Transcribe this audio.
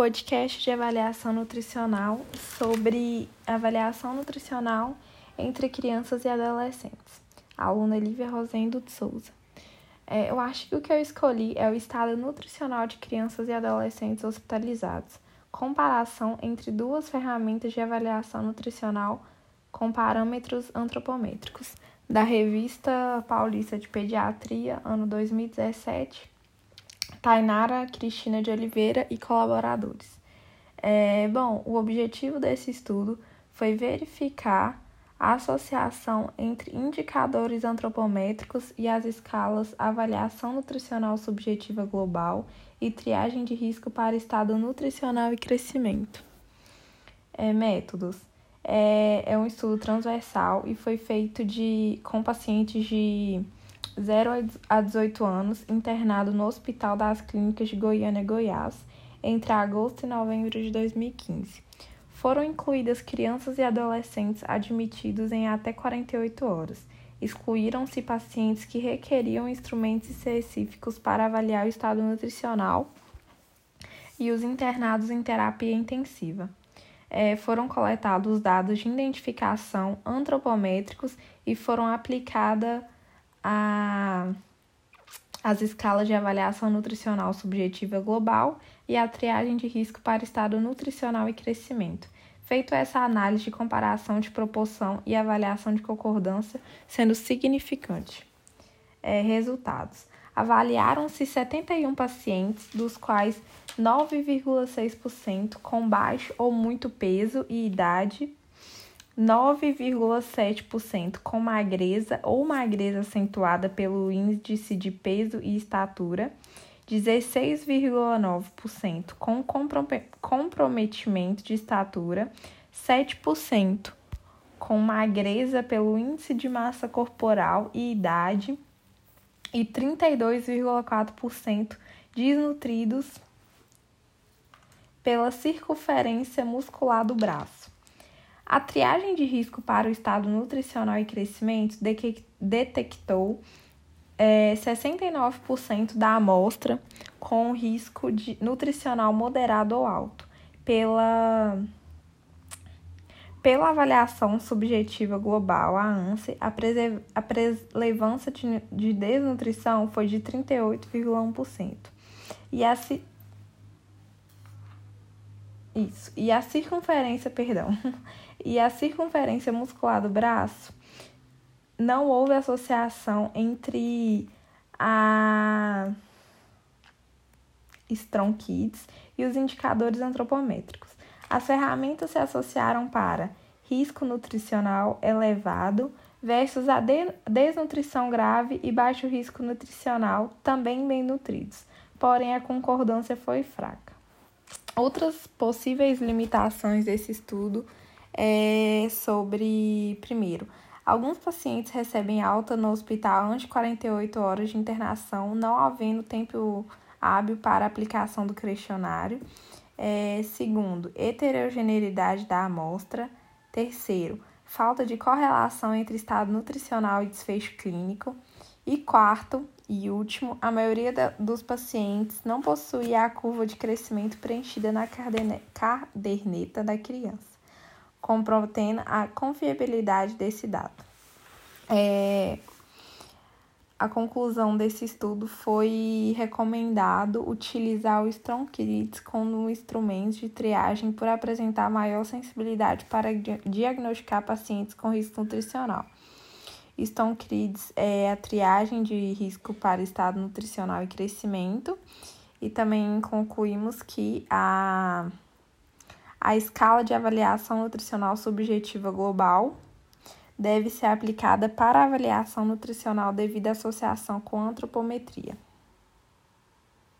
podcast de avaliação nutricional sobre avaliação nutricional entre crianças e adolescentes. aluna Lívia Rosendo de Souza. É, eu acho que o que eu escolhi é o estado nutricional de crianças e adolescentes hospitalizados. Comparação entre duas ferramentas de avaliação nutricional com parâmetros antropométricos, da Revista Paulista de Pediatria, ano 2017 Tainara Cristina de Oliveira e colaboradores. É, bom, o objetivo desse estudo foi verificar a associação entre indicadores antropométricos e as escalas Avaliação Nutricional Subjetiva Global e Triagem de Risco para Estado Nutricional e Crescimento. É, métodos. É, é um estudo transversal e foi feito de, com pacientes de 0 a 18 anos, internado no Hospital das Clínicas de Goiânia, Goiás, entre agosto e novembro de 2015. Foram incluídas crianças e adolescentes admitidos em até 48 horas. Excluíram-se pacientes que requeriam instrumentos específicos para avaliar o estado nutricional e os internados em terapia intensiva. É, foram coletados dados de identificação antropométricos e foram aplicadas a, as escalas de avaliação nutricional subjetiva global e a triagem de risco para estado nutricional e crescimento. Feito essa análise de comparação de proporção e avaliação de concordância sendo significante. É, resultados: avaliaram-se 71 pacientes, dos quais 9,6% com baixo ou muito peso e idade 9,7% com magreza ou magreza acentuada pelo índice de peso e estatura, 16,9% com comprometimento de estatura, 7% com magreza pelo índice de massa corporal e idade e 32,4% desnutridos pela circunferência muscular do braço. A triagem de risco para o estado nutricional e crescimento detectou é, 69% da amostra com risco de nutricional moderado ou alto. Pela, pela avaliação subjetiva global, a ANSE, a, a prevalência de, de desnutrição foi de 38,1%. E a, isso. E a circunferência, perdão, e a circunferência muscular do braço, não houve associação entre a Strong Kids e os indicadores antropométricos. As ferramentas se associaram para risco nutricional elevado versus a desnutrição grave e baixo risco nutricional, também bem nutridos. Porém, a concordância foi fraca. Outras possíveis limitações desse estudo é sobre, primeiro, alguns pacientes recebem alta no hospital antes de 48 horas de internação, não havendo tempo hábil para aplicação do questionário. É, segundo, heterogeneidade da amostra. Terceiro, falta de correlação entre estado nutricional e desfecho clínico. E quarto e último, a maioria da, dos pacientes não possuía a curva de crescimento preenchida na caderneta da criança comprometendo a confiabilidade desse dado. É, a conclusão desse estudo foi recomendado utilizar o Strong Kids como instrumento de triagem por apresentar maior sensibilidade para diagnosticar pacientes com risco nutricional. Strong Kids é a triagem de risco para estado nutricional e crescimento. E também concluímos que a a escala de avaliação nutricional subjetiva global deve ser aplicada para avaliação nutricional devido à associação com antropometria.